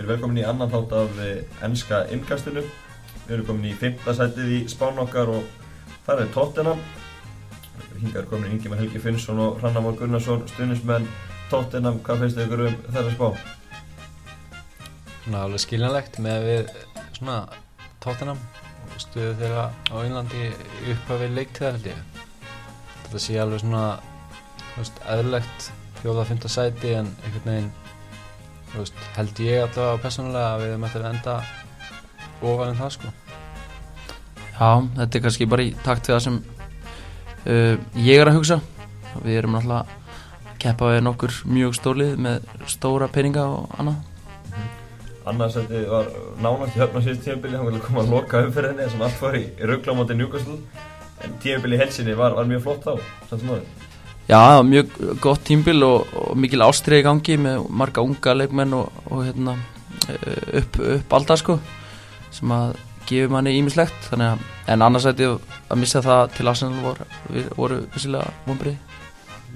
Við erum velkomin í annan þátt af ennska innkastinu. Við erum komin í fymta sætið í spán okkar og það er Tottenham. Hingar komin Ingi með Helgi Finnsson og Hrannar Gunnarsson, stuðnismenn Tottenham. Hvað finnst þið ykkur um þetta spá? Svona alveg skiljanlegt með við svona Tottenham og stuðu þeirra á Ínlandi upphafið leiktiðar held ég. Þetta sé alveg svona, þú veist, eðlilegt fjóða fymta sæti en einhvern veginn veist, held ég allavega personulega að við erum eftir að enda ofar en það sko. Já, þetta er kannski bara í takt við það sem uh, ég er að hugsa. Við erum náttúrulega að keppa við nokkur mjög stólið með stóra peninga og annað. Annarsætti var nánast í höfna síðust tímabili hann vilja koma að loka umferðinni sem allt var í rugglamáti Newcastle. En tímabili í helsinni var, var mjög flott þá samt sem aðeins Já, mjög gott tímbil og, og mikil ástrið í gangi með marga unga leikmenn og, og hérna, eh, upp, upp alltaf sko sem að gefa manni ímislegt að, en annars ætti að missa það til Arsenal voru, voru vissilega vonbrið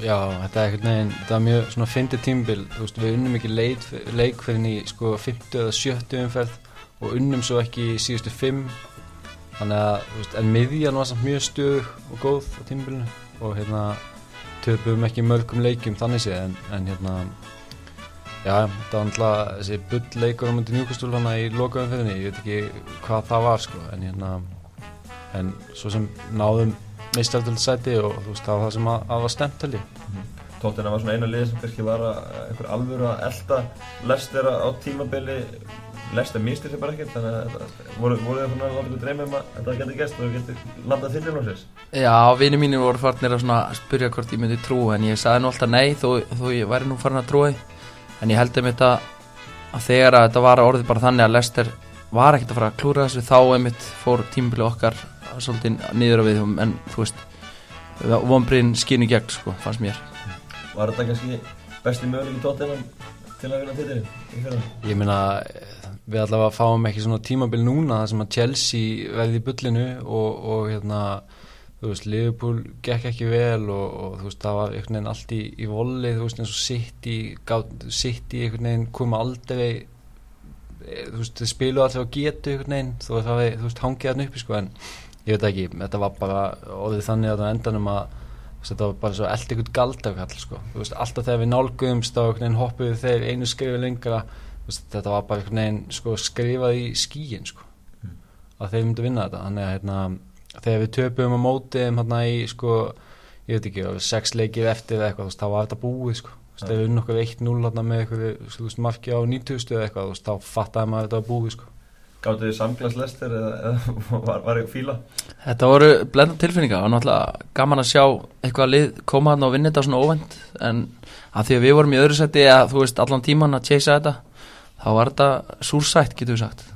Já, þetta er ekkert neginn, þetta er mjög svona fyndið tímbil, þú veist, við unnum ekki leik, leikferðin í sko 50 eða 70 umferð og unnum svo ekki í síðustu 5 þannig að, þú veist, en miðjan var samt mjög stuð og góð á tímbilinu og hérna töpum ekki mörgum leikjum þannig séð en, en hérna já, þetta var náttúrulega þessi bullleikur á myndi njúkastúlana í lokaumfjöðinni ég veit ekki hvað það var sko en hérna en svo sem náðum mistöldöldsæti og þú veist það var það sem að, að var stemt held ég mm. Tóttina var svona eina lið sem kannski var að einhver alvöru að elda lestera á tímabili lesta mistir sér bara ekkert þannig að voru, voru það svona alveg dreymið um að þetta geti gæst og geti landað til þér Já, vini mínu voru farnir að spyrja hvort ég myndi trú en ég sagði nú alltaf nei þó, þó ég væri nú farin að trúi en ég held um þetta að þegar að þetta var orðið bara þannig að Lester var ekkert að fara að klúra þessu þá einmitt fór tímbili okkar svolítið niður á við en þú veist vonbriðin skinu gegn sko, fannst mér. Var þetta kannski besti möguleik í tóttinam til að vinna títilin? Ég meina við allavega fáum ekki svona tímabil núna þar sem að Chelsea veði í bullinu og, og hérna þú veist, Liverpool gekk ekki vel og, og þú veist, það var einhvern veginn allt í, í volið, þú veist, eins og City City einhvern veginn koma aldrei e, þú veist, þau spilu alltaf á getu einhvern veginn þú veist, það var, þú veist, hangið hann uppi sko en ég veit ekki, þetta var bara orðið þannig að það endanum að þetta var bara svo eld ekkert galdafall sko. veist, alltaf þegar við nálguðumst á hoppuðu þeir einu skrifi lengra veist, þetta var bara neginn, sko, skrifað í skíin sko, mm. að þeir myndu vinna þetta þannig að hérna, þegar við töpum á mótið hérna í sko, ég veit ekki, sex leikið eftir eða eitthvað þá var þetta búið sko. þegar við unnum okkur 1-0 með eitthvað marki á 90 eða eitthvað þá fattaði maður að þetta var búið sko Gáttu þið samglaslestir eða, eða var, var ég fíla? Þetta voru blenda tilfinninga og náttúrulega gaman að sjá eitthvað lið koma hann og vinna þetta svona óvend en að því að við vorum í öðru seti að þú veist allan tíman að chasea þetta þá var þetta súrsætt getur við sagt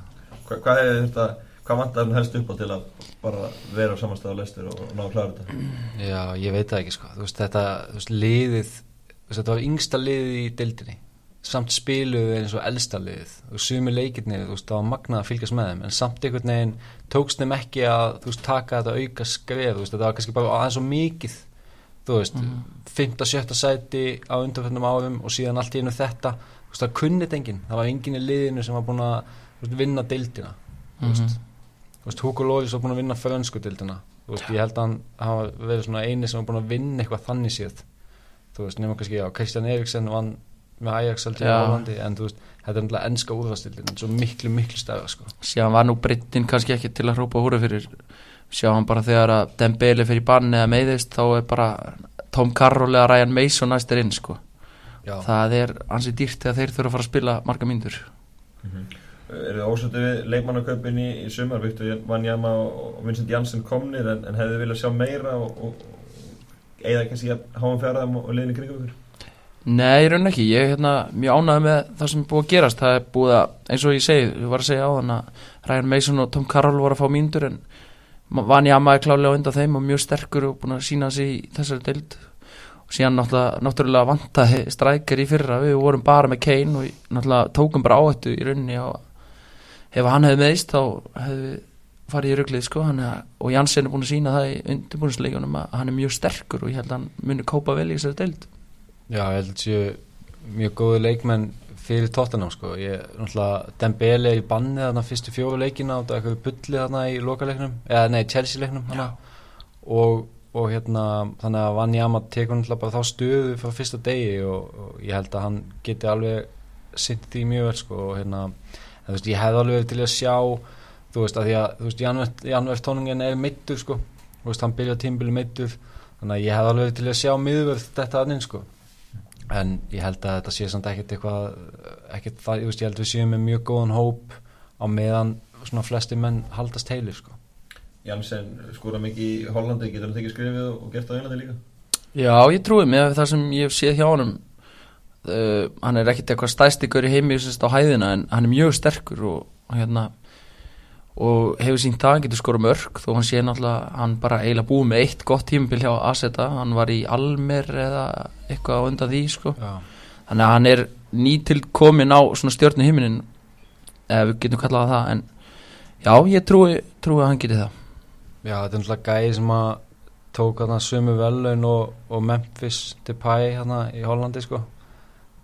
Hva, Hvað hefur þetta, hvað vantar hann helst upp á til að bara vera á samanstæða lestir og ná að klára þetta? Já, ég veit það ekki sko, þú veist þetta, þú veist liðið, þú veist þetta var yngsta liðið í deildinni samt spiluðu eins og eldstallið og sumi leikirni, þú veist, það var magnað að fylgjast með þeim, en samt einhvern veginn tókst þeim ekki að, þú veist, taka þetta auka skref, þú veist, þetta var kannski bara aðeins svo mikið, þú veist mm -hmm. 5. 7. sæti á undanfjöndum áfum og síðan allt í einu þetta veist, það kunnit enginn, það var enginn í liðinu sem var búin að veist, vinna deildina. Mm -hmm. veist, Hugo Lóðis var búin að vinna frönsku deildina, ég held að hann hafa verið svona eini sem var búin að vinna eitthvað þannig síð, þú veist, nema kannski, já, Kristján Eriksson vann með Ajax alltaf í Hollandi en þú veist, þetta er náttúrulega ennska úrvastildin svo miklu, miklu stæða sko. Sjáum var nú breytin kannski ekki til að hrópa húra fyrir. Sjáum bara þegar að Dembele fyrir bann eða meiðist þá er bara Tom Carroll eða Ryan Mason næstir inn sko Já. það er ansið dýrt þegar þeir þurfa að fara að spila marga myndur mm -hmm. Er það ósötu við leikmannaköpin í, í sumar, Viktor Vanjama og Vincent Janssen komnir en, en hefðu viljað sjá meira og, og, eða kannski að háum fjaraðum og, leginni kringum ykkur? Nei, raun ekki, ég er hérna mjög ánægð með það sem er búið að gerast, það er búið að, eins og ég segi, við varum að segja á þann að Ryan Mason og Tom Carroll voru að fá mínur en Vani Amma er klálega undan þeim og mjög sterkur og búin að sína sig í þessari deild og síðan náttúrulega, náttúrulega vantaði strækjar í fyrra, við vorum bara með Kane og náttúrulega tókum bara áhættu í rauninni og ef hann hefði meðist þá hefði við farið í rugglið sko. Að, og Janssen er búin að sína það í undirbúinsleikunum að hann er mjög sterkur og ég held að hann muni kópa vel í þessari deild. Já, ég held séu mjög góði leikmenn fyrir Tottenham sko. Ég, náttúrulega, Dembele er í banni þarna fyrstu fjóru leikina og það er eitthvað bulli þarna í lokaleiknum, eða nei, Chelsea leiknum og, og hérna þannig að Vanjama tekur náttúrulega bara þá stöðu frá fyrsta degi og, og ég held að hann geti alveg sint því mjög vel sko og hérna, en, veist, ég hefði alveg til að sjá þú veist, að því að, þú veist, Janvert, Janvert tónungin er meittur sko, þú veist, hann byrja tímbili meittur, þannig að ég hefði alveg til að sjá miðverð þetta aðnin sko. En ég held að þetta sé samt ekkert eitthvað ekkert það, ég veist, ég held að við séum með mjög góðan hóp á meðan svona flesti menn haldast heilir sko Jansen skóra mikið í Hollandi, getur hann tekið skrifið og gert á Englandi líka? Já, ég trúi með það sem ég hef séð hjá honum. Uh, hann er ekkert eitthvað stæstikur í heimi sérst, á hæðina en hann er mjög sterkur og, og hérna og hefur sínt það, hann getur skora mörg þó hann sé náttúrulega, hann bara eiginlega búið með eitt gott tímabil hjá Aseta hann var í Almer eða eitthvað undan því sko. Já, þannig að hann er nýtil komin á svona stjórnu himinin eða við getum kallað það en já, ég trúi, trúi að hann geti það Já þetta er náttúrulega gæði sem að tók þarna sömu velun og, og Memphis Depay hérna í Hollandi sko.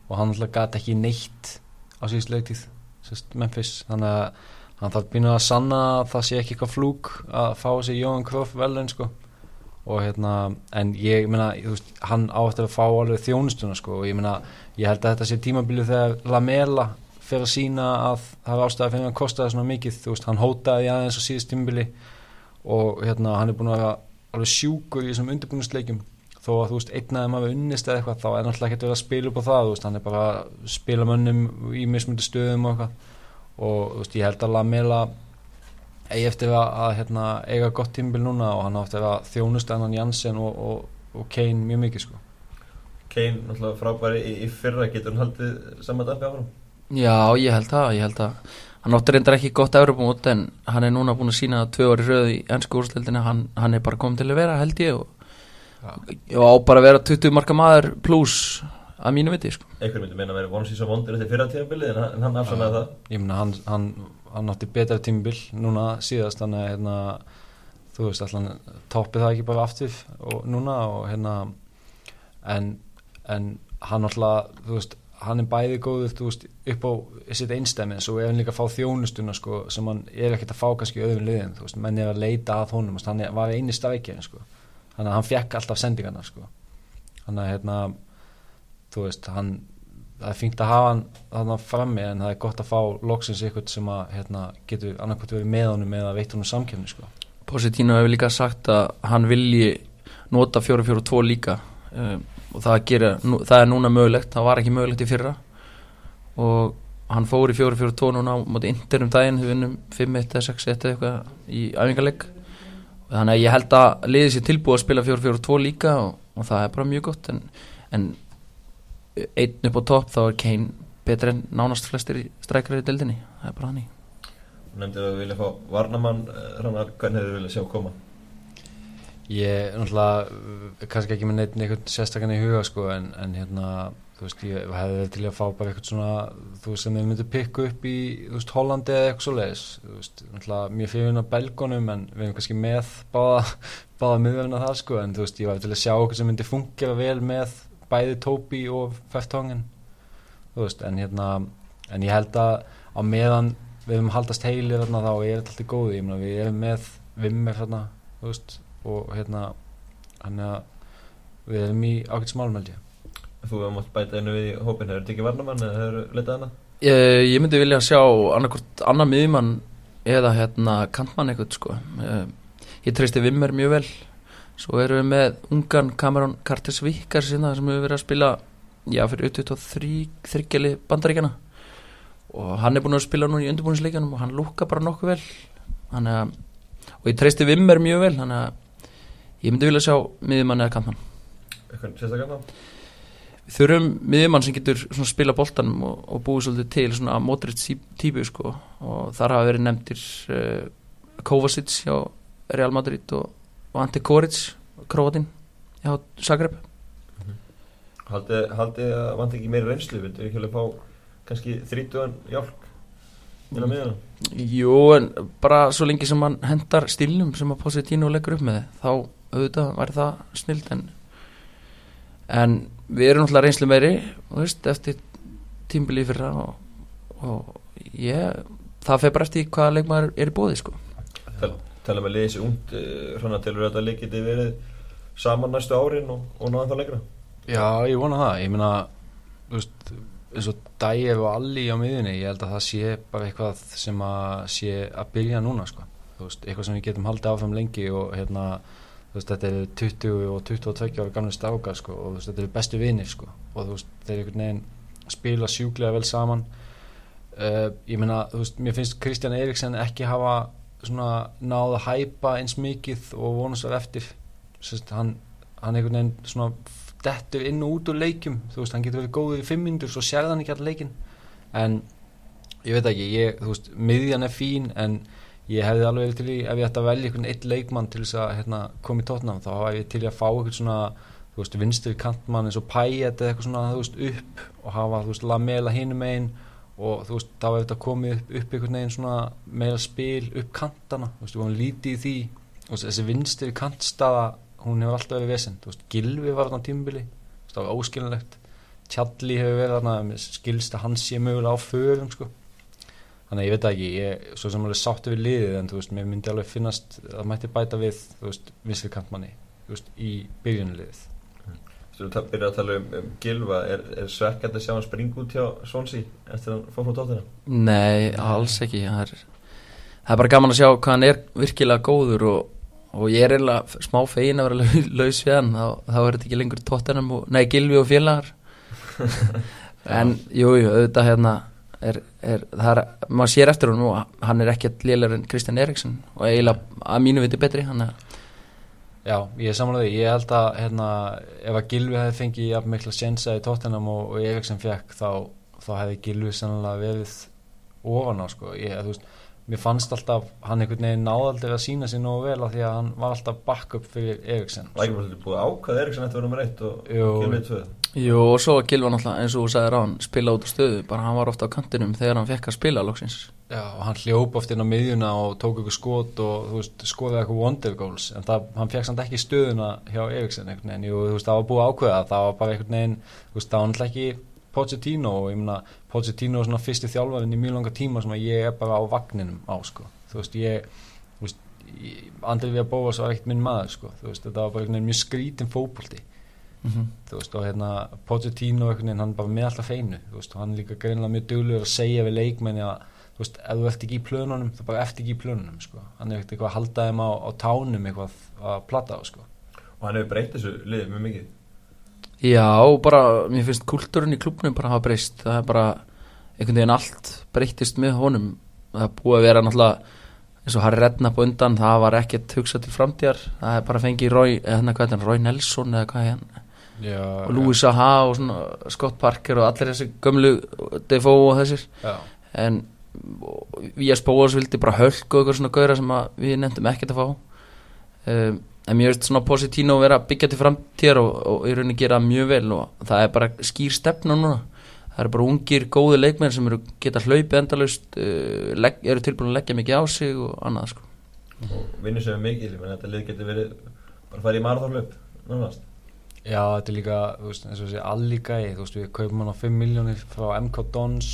Og hann náttúrulega gæti ekki neitt á síðust leiktíð, sérst Memphis. Þannig að hann þarf býnur að sanna að það sé ekki eitthvað flúk að fá sér Jóhann Kroff velun sko. Og hérna, en ég meina veist, hann áttur að fá alveg þjónustuna sko. Og ég meina, ég held að þetta sé tímabilið þegar Lamela fyrir að sína að það er ástæða fyrir að kosta það svona mikið, þú veist, hann hótaði aðeins á síðust tímabili og hérna, hann er búin að vera alveg sjúkur í þessum undirbúinusleikjum þó að þú veist, einnaði maður unnist eða eitthvað þá er náttúrulega ekkert verið að spila upp á það þú veist, hann er bara að spila mönnum í mismundi stöðum og eitthvað og þú veist, ég held að Lamela eigi eftir að, að hérna, eiga gott tímabil núna og hann á eftir að þjónust ennan Jansen og, og, og Kane mjög mikið sko. Kane, náttúrulega frábæri í, í fyrra, getur hann haldið saman dampi áfram? Já, ég held það, ég held að hann átti reyndar ekki gott Europamót en hann er núna búin að sína tvö ári röð í ennsku úrstildina, hann, hann er bara komið til að vera held ég og, og á bara að vera 20 marka maður pluss að mínu viti sko. Einhver myndi meina að vera vonsis og vondir eftir fyrra tímabilið en hann, hann afsannaði það. ég meina hann, hann, hann átti betra tímabil núna síðast þannig að hérna, þú veist allan toppið það ekki bara aftur og núna og hérna en, en hann alltaf þú veist, hann er bæði góður veist, upp á sitt einstæmi svo er hann líka fá þjónustuna sko, sem hann er ekkert að fá kannski öðrum liðin veist, menn er að leita að honum veist, hann er, var eini strækja sko. þannig að hann fekk alltaf sendingarna sko. þannig að hérna hann það er fínt að hafa hann frammi en það er gott að fá loksins ykkur sem að hérna, getur annarkvæmt verið með honum eða veitt honum samkefni sko. Positino hefur líka sagt að hann vilji nota 4-4-2 líka um, og það, gera, nú, það er núna mögulegt, það var ekki mögulegt í fyrra. Og hann fór í 4-4-2 núna á móti interum daginn við vinnum 5-1 eða 6-1 eða eitthvað í æfingarleik þannig að ég held að liðið sér tilbúið að spila 4-4-2 líka og, og það er bara mjög gott. En, en einn upp á topp þá er Kane betur en nánast flestir strækjar í deildinni. Það er bara hann í Þú nefndir að við vilja fá Varnamann, Rannar, hvernig þið vilja sjá koma? Ég er náttúrulega kannski ekki með neitt einhvern sérstakann í huga sko, en, en hérna þú veist, ég hefði til að fá bara eitthvað svona þú veist, sem ég myndi pikka upp í þú veist, Hollandi eða eitthvað svo leiðis þú veist, náttúrulega mjög fyrir að belgonum en við erum kannski með báða báða miðverðina það sko, en þú veist, ég var til að sjá eitthvað sem myndi fungera vel með bæði Tóbi og Fertongen þú veist, en hérna en ég held að á meðan við höfum haldast heilir þarna þá er þetta alltaf góði, ég meina við erum með vimmer þarna, þú veist og hérna hann að við erum í ákveðt smálum Þú hefur mátt bæta einu við í hópin, hefur þetta ekki Varnamann eða hefur letað hana? ég, ég myndi vilja sjá annarkvort annar miðjumann eða hérna kantmann eitthvað sko. Eh, ég treysti Vimmer mjög vel. Svo erum við með ungan Cameron Carter Svíkar sinna sem hefur verið að spila já fyrir 23 þryggjali bandaríkjana og hann er búin að spila núna í undirbúinsleikanum og hann lúka bara nokkuð vel. Hann er og ég treysti Vimmer mjög vel þannig að ég myndi vilja sjá miðjumann eða kantmann Eitthvað sérstaklega? við þurfum miðjumann sem getur spila boltanum og, og búið svolítið til svona mótriðt típu sko og þar hafa verið nefndir uh, Kovacic hjá Real Madrid og, og Ante Koric Kroatin hjá Zagreb Haldið haldi að vant ekki meiri reynslu, viltu ekki alveg fá kannski þrítugan hjálp inn á miðuna? Jú en bara svo lengi sem hann hendar stílnum sem að Positino leggur upp með þá auðvitað væri það snild en, en við erum náttúrulega reynslu meiri veist, eftir tímbili fyrra og, og ég, það fer bara eftir hvaða leikmaður er í bóði sko. Tal, tala með út svona tilur að þetta leik geti verið saman næstu árin og, og náðan það lengra? Já, ég vona það, ég meina þú veist, eins og Dæef og Alli á miðunni, ég held að það sé bara eitthvað sem að sé að byrja núna sko, þú veist, eitthvað sem við getum haldið áfram lengi og hérna veist, þetta eru 20 og 22 ára gamlega strákar sko og veist, þetta eru bestu vinir sko og veist, þeir eru einhvern veginn spila sjúklega vel saman. Uh, ég meina, þú veist, mér finnst Kristján Eriksen ekki hafa svona náða að hæpa eins mikið og vonast var eftir. Sest, hann, hann einhvern veginn svona dettur inn og út úr leikjum. Þú veist, hann getur verið góður í fimm mindur svo sérði hann ekki allir leikin en ég veit ekki, ég, þú veist, miðjan er fín en ég hefði alveg til í ef ég ætti að velja einhvern eitt leikmann til þess að hérna, koma í tótnam, þá hef ég til í að fá einhvern svona, þú veist, vinstri kantmann eins og pæet eða eitthvað svona, þú veist, upp og hafa, þú veist, lamela hinum einn og þú veist, þá hefur þetta komið upp, upp einhvern veginn svona meira spil upp kantana, þú veist, við varum lítið í því og þessi vinstri kantstaða hún hefur alltaf verið vesen þú veist, Gilvi var þarna á tímubili það var óskilinlegt Tjalli hefur verið þarna skilst að hans sé mögulega á förum sko. Þannig að ég veit ekki ég, svo sem alveg sáttu við liðið en þú veist, mér myndi alveg finnast að mætti bæta við þú veist, vinstri kantmanni þú veist, í byrjunliðið Þú veist, byrja að tala um, um Gilva er, er svekkjandi að sjá hann springa út hjá Svonsi eftir að hann fór frá tóttina? Nei, alls ekki það er, það er bara gaman að sjá hvað hann er virkilega góður og og ég er eiginlega smá fegin að vera laus við hann þá, þá er þetta ekki lengur tóttanum nei, Gilvi og félagar. En jújú, jú, auðvitað hérna er, er, það er, maður sér eftir hún og hann er ekkert lélar en Kristján Eriksson og eiginlega að mínu viti betri hann er. Já, ég er samanlega því, ég held að hérna, ef að Gilvi hefði fengið jafn mikla sjensa í tóttanum og, og Eriksson fekk þá, þá hefði Gilvi sannlega verið ofan á sko, ég, þú veist mér fannst alltaf hann einhvern veginn náðaldir að sína sér nógu vel af því að hann var alltaf backup fyrir Eriksen Það er ekki búið ákvað Eriksen eftir að vera nummer 1 og Gilvið 2 Jú og svo Gilva náttúrulega eins og þú sagði ráðan spila út á stöðu, bara hann var ofta á kantinum þegar hann fekk að spila loksins. Já og hann hljópa oft inn á miðjuna og tók eitthvað skot og þú veist skoðið eitthvað wonder goals. En það, hann fekk samt ekki stöðuna hjá Eriksen einhvern veginn, Jú, þú veist það var búið ákveða. Það var bara einhvern veginn, þú veist það var náttúrulega ekki Pochettino. Og ég meina Pochettino er svona fyrsti þjálfarinn í mjög langa tíma sem að ég er bara á vagninum á sko. Þú veist ég, þú veist Andri Vía Bóas var ekkert minn maður sko. Þú veist þetta var bara mjög skrítin fókbólti mm -hmm. þú veist og hérna Pochettino hann er bara með alltaf feinu þú veist og hann er líka greinlega mjög döglegur að segja við leikmenni að þú veist ef þú ert ekki í plönunum þá bara ert ekki í plönunum sko. Hann er ekkert eitthvað að halda þeim á, á tánum eitthvað að platta á sko. Og hann hefur breytið þessu liðið mjög mikið. Já, bara, mér finnst kultúrun í klubnum bara hafa breyst, það er bara einhvern veginn allt breytist með honum. Það er búið að vera náttúrulega eins og Harry Redknapp undan, það var ekkert hugsað til framtíðar, það er bara fengið Rói, hann, Rói Nelson eða hvað er hann Já, og Louis Saha og svona Scott Parker og allir þessi gömlu Defoe og þessir. Já, en við spóðast vildi bara hölk og eitthvað svona gauðra sem við nefndum ekkert að fá. Um, en mér veist svona Positino vera byggja til framtíðar og, og í rauninni gera mjög vel og það er bara skýr stefna núna. Það eru bara ungir, góði leikmenn sem eru geta hlaupið endalust uh, legg, eru tilbúin að leggja mikið á sig og annað sko. og vinnur sem er mikil menn þetta lið getur verið bara að fara í marathónlöp náttúrulega Já, þetta er líka, þú veist, eins og þessi allíkæði, þú veist, við kaupum hann á 5 miljónir frá MK Dons,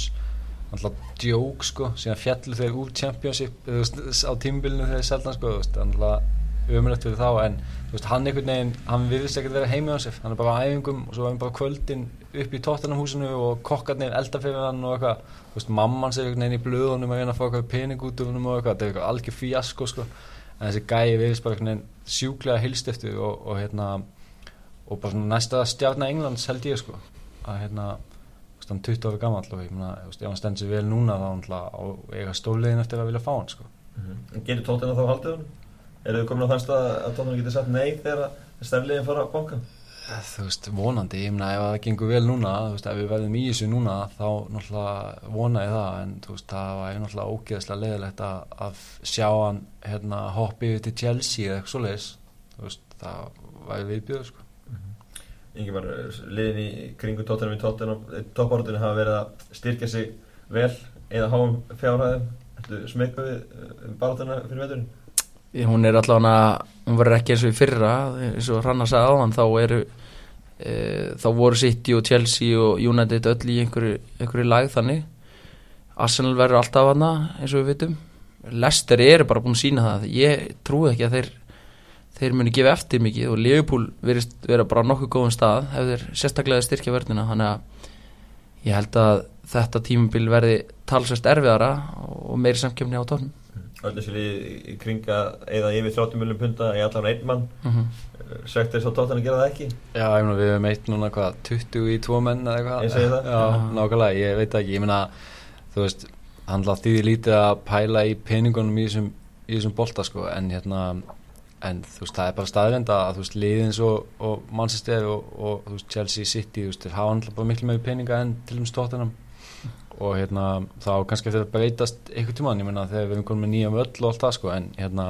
alltaf djók, sko, síðan fjallu þeir úr Championship, þú veist, á tímbilinu þeir seldan, sko, þú veist, alltaf umrætt fyrir þá, en, þú veist, hann einhvern veginn, hann viðist ekkert vera heimi á sig, hann er bara á æfingum og svo er hann bara kvöldin upp í tóttanamhúsinu og kokkarnir elda fyrir hann og eitthvað, þú veist, mamman sér einhvern veginn í blöðunum að reyna að fá eitthvað pening út úr hann og eitthvað, þetta er eitthvað sko, en þessi gæi viðist bara sjúklega hilstiftu og, og hérna, og bara svona næsta stjárna Englands held ég sko. Að hérna hann 20 ára gammal og ég meina ef hann stendur sér vel núna þá hann á eiga stóliðin eftir að vilja fá hann sko. En gerir tóttina þá haldið hann? Er þið komin á þann stað að tóttina getur sagt nei þegar stærliðin fara að banka? þú veist, vonandi, ég meina ef það gengur vel núna, þú veist, ef við verðum í þessu núna þá náttúrulega vona ég það en þú veist, það var náttúrulega ógeðslega leðilegt að, að sjá hann hérna hoppi yfir til Chelsea eða eitthvað svoleiðis. Þú veist, það væri viðbjöður sko Ingimar, liðin í kringu tóttina við tóttina toppártunni hafa verið að styrkja sig vel eða háum fjárhæðum. Ertu smekku við bártunna fyrir veturinn? hún er allavega hún verður ekki eins og í fyrra eins og Rannar sagði á hann þá eru e, þá voru City og Chelsea og United öll í einhverju, einhverju lag þannig. Arsenal verður alltaf hana eins og við vitum. Leicester eru bara búin að sína það. Ég trúi ekki að þeir þeir muni gefa eftir mikið og Liverpool verist vera bara nokkuð góðum stað ef þeir sérstaklega styrkja vörnina. Þannig að ég held að þetta tímabil verði talsvæst erfiðara og meiri samkjöfni á tónum. Öll þessi lið í kringa eða yfir 30 miljonum punta í allan einn mann. Mm -hmm. Svegt er svo tóttan að gera það ekki? Já, ég meina við hefum eitt núna hvað 20 í tvo menn eða eitthvað? Ég segi það. Já, nákvæmlega, ég veit ekki, ég meina þú veist, hann látt því lítið að pæla í peningunum í þessum, í þessum bolta sko, en hérna en þú veist, það er bara staðrind að þú veist, liðins og, og Manchester og, og þú veist, Chelsea City, þú veist, þeir hafa alltaf bara miklu meiri peninga en til dæmis tóttunum og hérna, þá kannski eftir að breytast einhvern tímann, ég meina, þegar við erum komin með nýja völl og allt það, sko, en hérna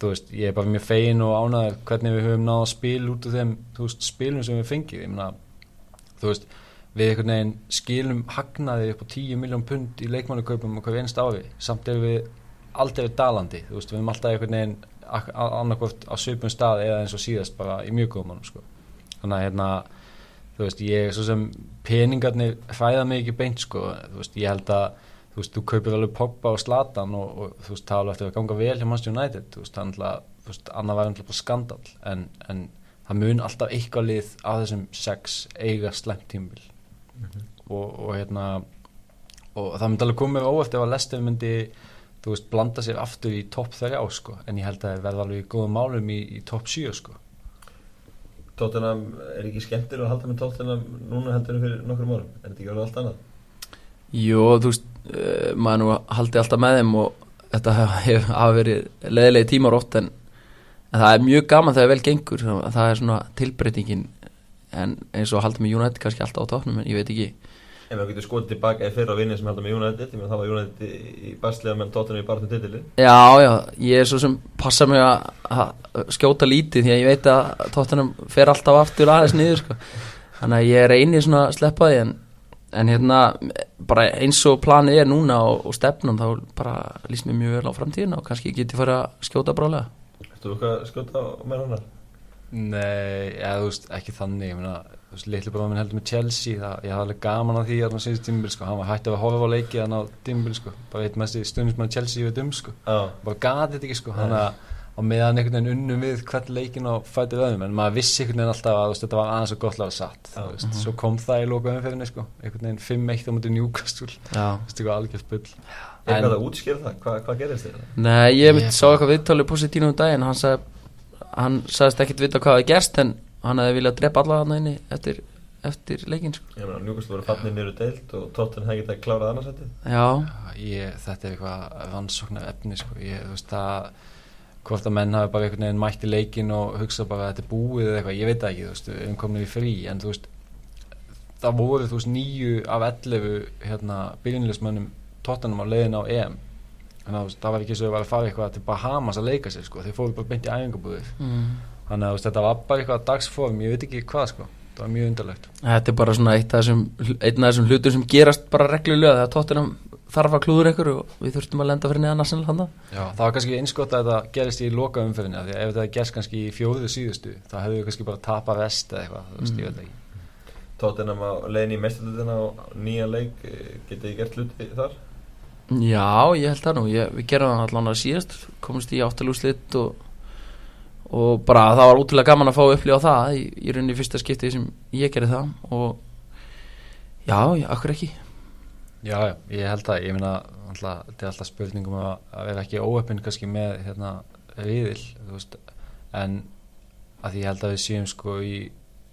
þú veist, ég er bara mjög fegin og ánæður hvernig við höfum náða spil út af þeim, þú veist, spilum sem við fengið, ég meina þú veist, við einhvern veginn skilum hagnaði upp á 10 miljón pund í leikmannukaupum og við einst ári. Samt erum við aldrei dalandi þú veist, við erum alltaf einhvern veginn annarkvort á söpum stað eða eins og síðast bara í mjög góðum sko. þannig að hérna þú veist, ég, svo sem peningarnir fæða mig ekki beint sko, þú veist, ég held að þú veist, þú kaupir alveg Pogba og Zlatan og, og þú veist, það er alveg eftir að ganga vel hjá Manchester United, þú veist, þannig að þú veist, annað var alltaf skandal en, en það mun alltaf eitthvað lið á þessum sex eiga slemt tímbil og, og hérna og það myndi alveg komið óeft ef að Lester myndi þú veist, blanda sér aftur í topp þrjá sko, en ég held að það verða alveg í góðum málum í, í topp 7 sko. Tóttunam er ekki skemmtir að halda með Tóttunam núna heldur en fyrir nokkur árum? Er þetta ekki alveg allt annað? Jú, þú veist, uh, maður nú haldi alltaf með þeim og þetta hefur hef verið leðilegi tímar ótt en, en það er mjög gaman þegar vel gengur. Það er svona tilbreytingin en eins og halda með United kannski alltaf á tóknum en ég veit ekki Ef við getum skotið tilbaka í fyrra vinni sem halda með United það var United í basliða með Tóttunam í barnum titili Já, já, ég er svo sem passa mig að, skjóta lítið því að ég veit að tóttunum fer alltaf aftur aðeins niður sko. þannig að ég er einið svona að sleppa því en, en hérna bara eins og planið er núna og, og stefnum þá bara líst mér mjög vel á framtíðin og kannski get ég fara að skjóta brálega Ertu þú eitthvað að skjóta með hann? Nei, eða þú veist, ekki þannig ég meina, þú veist, litlu bróðum minn heldur með Chelsea það, ég hafði alveg gaman á því að hann síðust tímbil sko, hann var hættið að horfa á leiki þannig á tímbil sko, bara eitt mest í stundismann Chelsea við dum sko, Já, bara gati þetta ekki sko, hann að á meðan einhvern veginn unnum við hvern leikin og fætið öðum, en maður vissi einhvern veginn alltaf að veist, þetta var aðeins og gott laga satt þú veist, svo kom það í loka umferðinni sko, einhvern veginn 5-1 á mútið Newcastle, Já. Þú veist, eitthvað algjörð bull. Er hvað að útskýra það? Hva, hvað gerist þér? Nei, ég yeah, sá eitthvað viðtalið positínu um daginn. Hann, sag, hann sagðist ekkit vita hvað það gerst en hann hefði viljað drepa alla hann inni eftir, eftir leikin sko. Ég meina, Newcastle voru fannir niður deilt og Tóttunam hefði getað klárað annarsætti Já, ég, þetta er eitthvað rannsóknar efni sko. ég, þú veist það hvort að menn hafi bara einhvern veginn mætt í leikin og hugsa bara að þetta er búið eða eitthvað, ég veit ekki, þú veist, við erum komin í frí en þú veist, það voru þú veist nýju af 11 hérna, byrjunleismönnum tóttanum á leiðin á EM að veist, það var ekki svo að vera að fara eitthvað til Bahamas að leika sér sko, þeir fóru bara beint í æfingabúðir mm. Þannig að þetta var bara eitthvað dagsform, ég veit ekki hvað sko. Það var mjög undarlegt. Þetta er bara svona eitt af þessum, einn af þessum hlutum sem gerast bara reglulega þegar tóttunum þarf að klúður ykkur og við þurftum að lenda fyrir handa Já, það var kannski einskott að þetta gerist í loka umferðinni af því að ef þetta gerst kannski í fjóðu síðustu þá hefðu við kannski bara tapa vest eða eitthvað, þú veist, ég veit ekki. Tóttunam á leiðin í mestarlutina á nýja leik eh, getið þið gert hluti þar? Já, ég held það nú, ég, við gerum það allan að síðast komumst í áttalúslitt og, og bara það var útrúlega gaman að fá upplýða það í, í rauninni fyrsta skipti sem ég gerði það og já, já, akkur ekki. Já, já, ég held að, ég alltaf, þetta er alltaf spurningum að, að vera ekki óöppin kannski með hérna riðil, þú veist en að ég held að við séum sko í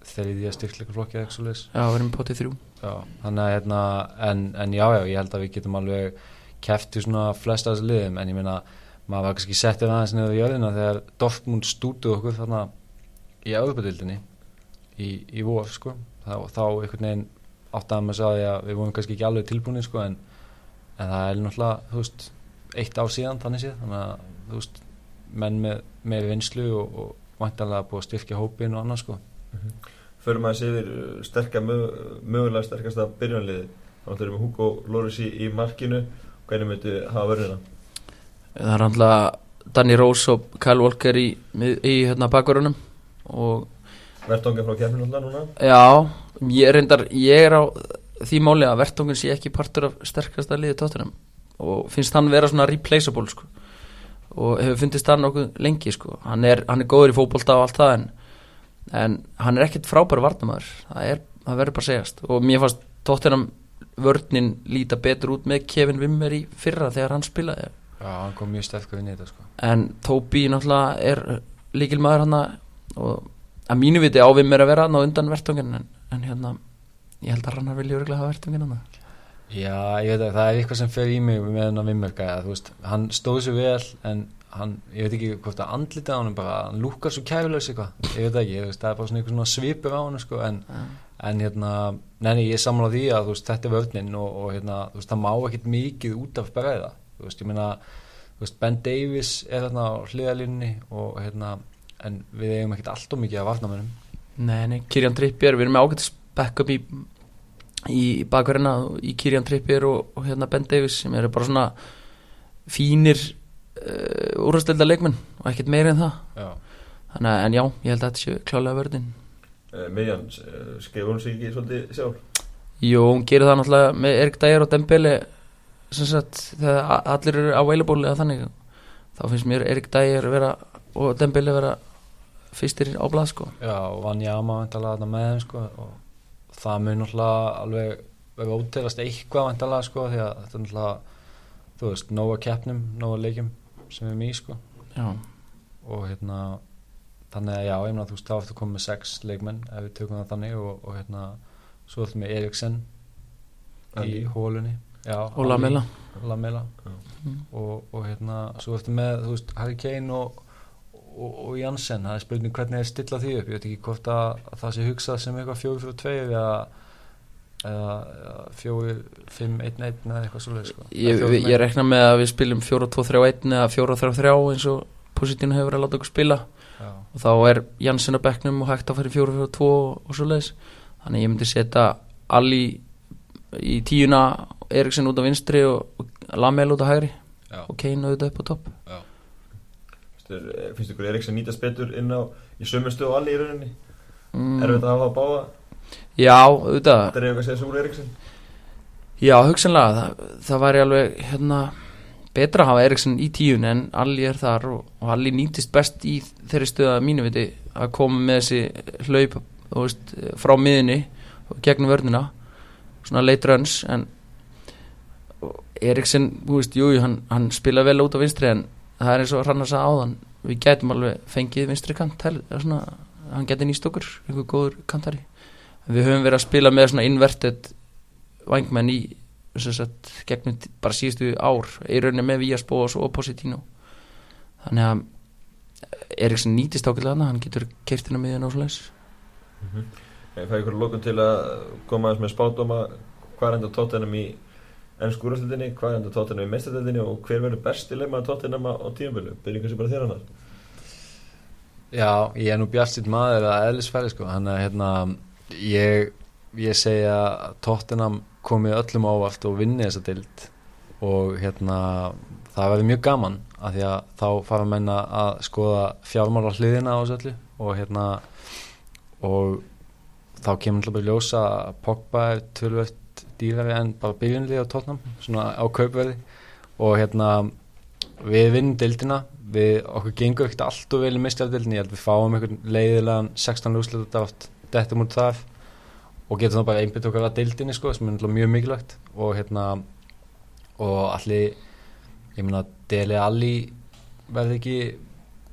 þriðja styrkleikaflokki eða eitthvað svo leis Já, við erum potið þrjú. Já, þannig að hérna en, en já, já, ég held að við getum alveg kæfti svona flesta þessu liðum en ég meina, maður var kannski settur aðeins niður á jörðina þegar Dortmund stútu okkur þarna í Európa-dildinni í, í vor, sko. Þá, þá einhvern veginn áttaðum að segja því að við vorum kannski ekki alveg tilbúinir sko en, en það er náttúrulega, þú veist eitt ár síðan þannig séð. Þannig að, þú veist, menn með, með vinslu og, og væntanlega búið að styrkja hópin og annað sko. Förum aðeins yfir uh, sterka, mög- mögulega sterkasta byrjanliði Þannig að við Hugo Loris í, í markinu. Hvernig myndu hafa vörðina? Það er handla Danny Rose og Kyle Walker í, í hérna bakverunum og verðtonga frá kefninu alltaf núna? Já, ég reyndar, ég er á því máli að Vertongun sé ekki partur af sterkasta liði tóttunum og finnst hann vera svona replaceable sko. Og hefur fundist hann nokkuð lengi sko. Hann er, hann er góður í fótbolta og allt það en, en hann er ekkert frábæri varnamæður það, það verður bara að segjast. Og mér fannst tóttunum vörninn líta betur út með Kevin Wimmer í fyrra þegar hann spilaði Já, hann kom mjög sterkur inn í þetta sko. En Tóbi náttúrulega er líkil maður hann og að mínu viti á Wimmer að vera hann á undan Vertongun en, en hérna ég held að Rannar vilja örgulega hafa Vertongun hann Já, ég veit að það er eitthvað sem fer í mig með hennar vimmerka, þú veist, hann stóð sér vel en hann, ég veit ekki hvort að andlita á hann bara, hann lúkar svo kæfilegs eitthvað, ég veit ekki, það er bara svona eitthvað svona svipur á hann, sko, en, en hérna, neini, ég samla því að, þú veist, þetta er vörninn og, og hérna, þú veist, það má ekkit mikið út af bregða, þú veist, ég meina, þú veist, Ben Davies er þarna á hliðalínni og hérna, en við eigum ekkit allt og mikið af varnamennum. Nei, nei, Kirjan Trippier, við erum með ágætis backup í, í bakverðina í Kirjan Trippier og, og hérna Ben Davies sem eru bara svona fínir uh, úrhastelda leikmenn og ekkert meira en það Já. Þannig að, en já, ég held að þetta séu klálega vörðin uh, Miðjan, uh, skrifur hún sig ekki svolítið sjálf Jú, hún gerir það náttúrulega með Erik Dyer og Dembele sagt, þegar allir eru available eða þannig þá finnst mér Erik Dyer vera og Dembele vera fyrstir á blað sko. Já, og vann Jama vantalega þarna með þeim sko og það mun náttúrulega alveg vera óterast eitthvað vantalega sko því að þetta er náttúrulega þú veist, nóga keppnum, nóga leikjum sem við erum í sko. Já, og hérna þannig að já, ég meina þú veist, þá ertu komið með sex leikmenn ef við tökum það þannig og, og hérna svo ertu með Eriksen í hólunni já, og Lamela. Lamela. Já. Mm. og, og hérna svo ertu með, þú veist, Harry Kane og, og, og Janssen, það er spurning hvernig er stilla því upp, ég veit ekki hvort að, að það sé hugsað sem eitthvað fjóri fyrir tveir eða fjóri, fimm, einn, einn eða eitthvað svoleið sko. Ég, ég, rekna með að við spilum 4-2-3-1 eða 4-3-3 eins og positínu hefur verið að láta okkur spila. Já, og þá er Janssen á bekknum og hægt að fara í 4-4-2 og, og svo leiðis þannig ég myndi setja Ali í tíuna Eriksen út á vinstri og, og Lamel út á hægri já, og Kane auðvitað upp á topp. Finnst eh, Finnst ykkur Eriksson nýtast betur inn á í sömu stöðu og allir í rauninni? Mm, Erfitt að hafa að báða? Já, auðvitað. Þetta er eitthvað að segja svo úr Eriksson. Já, hugsanlega, það, það væri alveg hérna, betra að hafa Eriksson í tíun en Alli er þar og, og Alli nýtist best í þeirri stöða mínu viti að koma með þessi hlaup veist, frá miðinni og gegnum vörnina. Svona late runs en og Eriksson, þú veist, jú, jú, hann, hann spila vel út á vinstri en það er eins og Rannar sagði áðan við gætum alveg fengið vinstri kant svona, hann geti nýst okkur einhver góður kantari. Við höfum verið að spila með svona inverted vangmenn í sagt, gegnum bara síðustu ár í rauninni með Víasbó og svo Positino þannig að Eriksson nýtist ákveðlega hana hann getur kertina miðan og svoleiðis. Ég fæ ykkur lókun til að koma aðeins með spátdóma hvað er enda tóttenum í ennsku úrstildinni, hvað er enda tóttenum í meistardildinni og hver verður besti leikmaður tóttenum á tímabölu byrjum kannski bara þér annar Já, ég er nú bjartsitt maður að eðlisfæri sko, hann að hérna ég, ég segja að Tottenham komið öllum ávart og vinni þessa dild og hérna það verður mjög gaman af því að þá fara menna að skoða fjármála hliðina á þessu öllu og hérna og þá kemur alltaf bara ljósa að Pogba er tölvöld dýrari en bara byrjunlið á Tottenham svona á kaupverði. Og hérna við vinnum dildina við okkur gengur ekkert allt og vel í mistjafdildinni ég held við fáum einhvern leiðilegan 16 úrslit átt dettum út þar og getum þá bara einbytt okkar að dildinni sko sem er mjög mikilvægt. Og hérna og allir ég meina Dele Alli verði ekki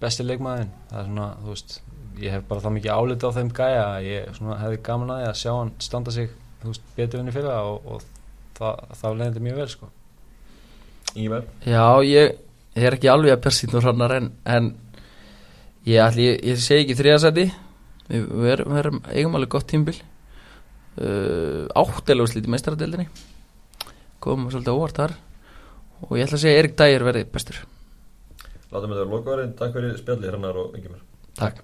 besti leikmaðin það er svona þú veist ég hef bara það mikið álita á þeim gæja ég svona hefði gaman að því að sjá hann standa sig veist betur enn í fyrra og, og það, það leiðandi mjög vel sko. Ívar? Já, ég, ég er ekki alveg að persínu hrannar en, en ég, ætli, ég, ég segi ekki þriðasæti við, við, erum, við erum eigum alveg gott tímbil uh, áttilega slítið meistaradeldinni komum svolítið óvart þar. Og ég ætla að segja Erik Dægir verði bestur. Látum við það lokaðurinn, takk fyrir spjalli hrannar og yngjumar Takk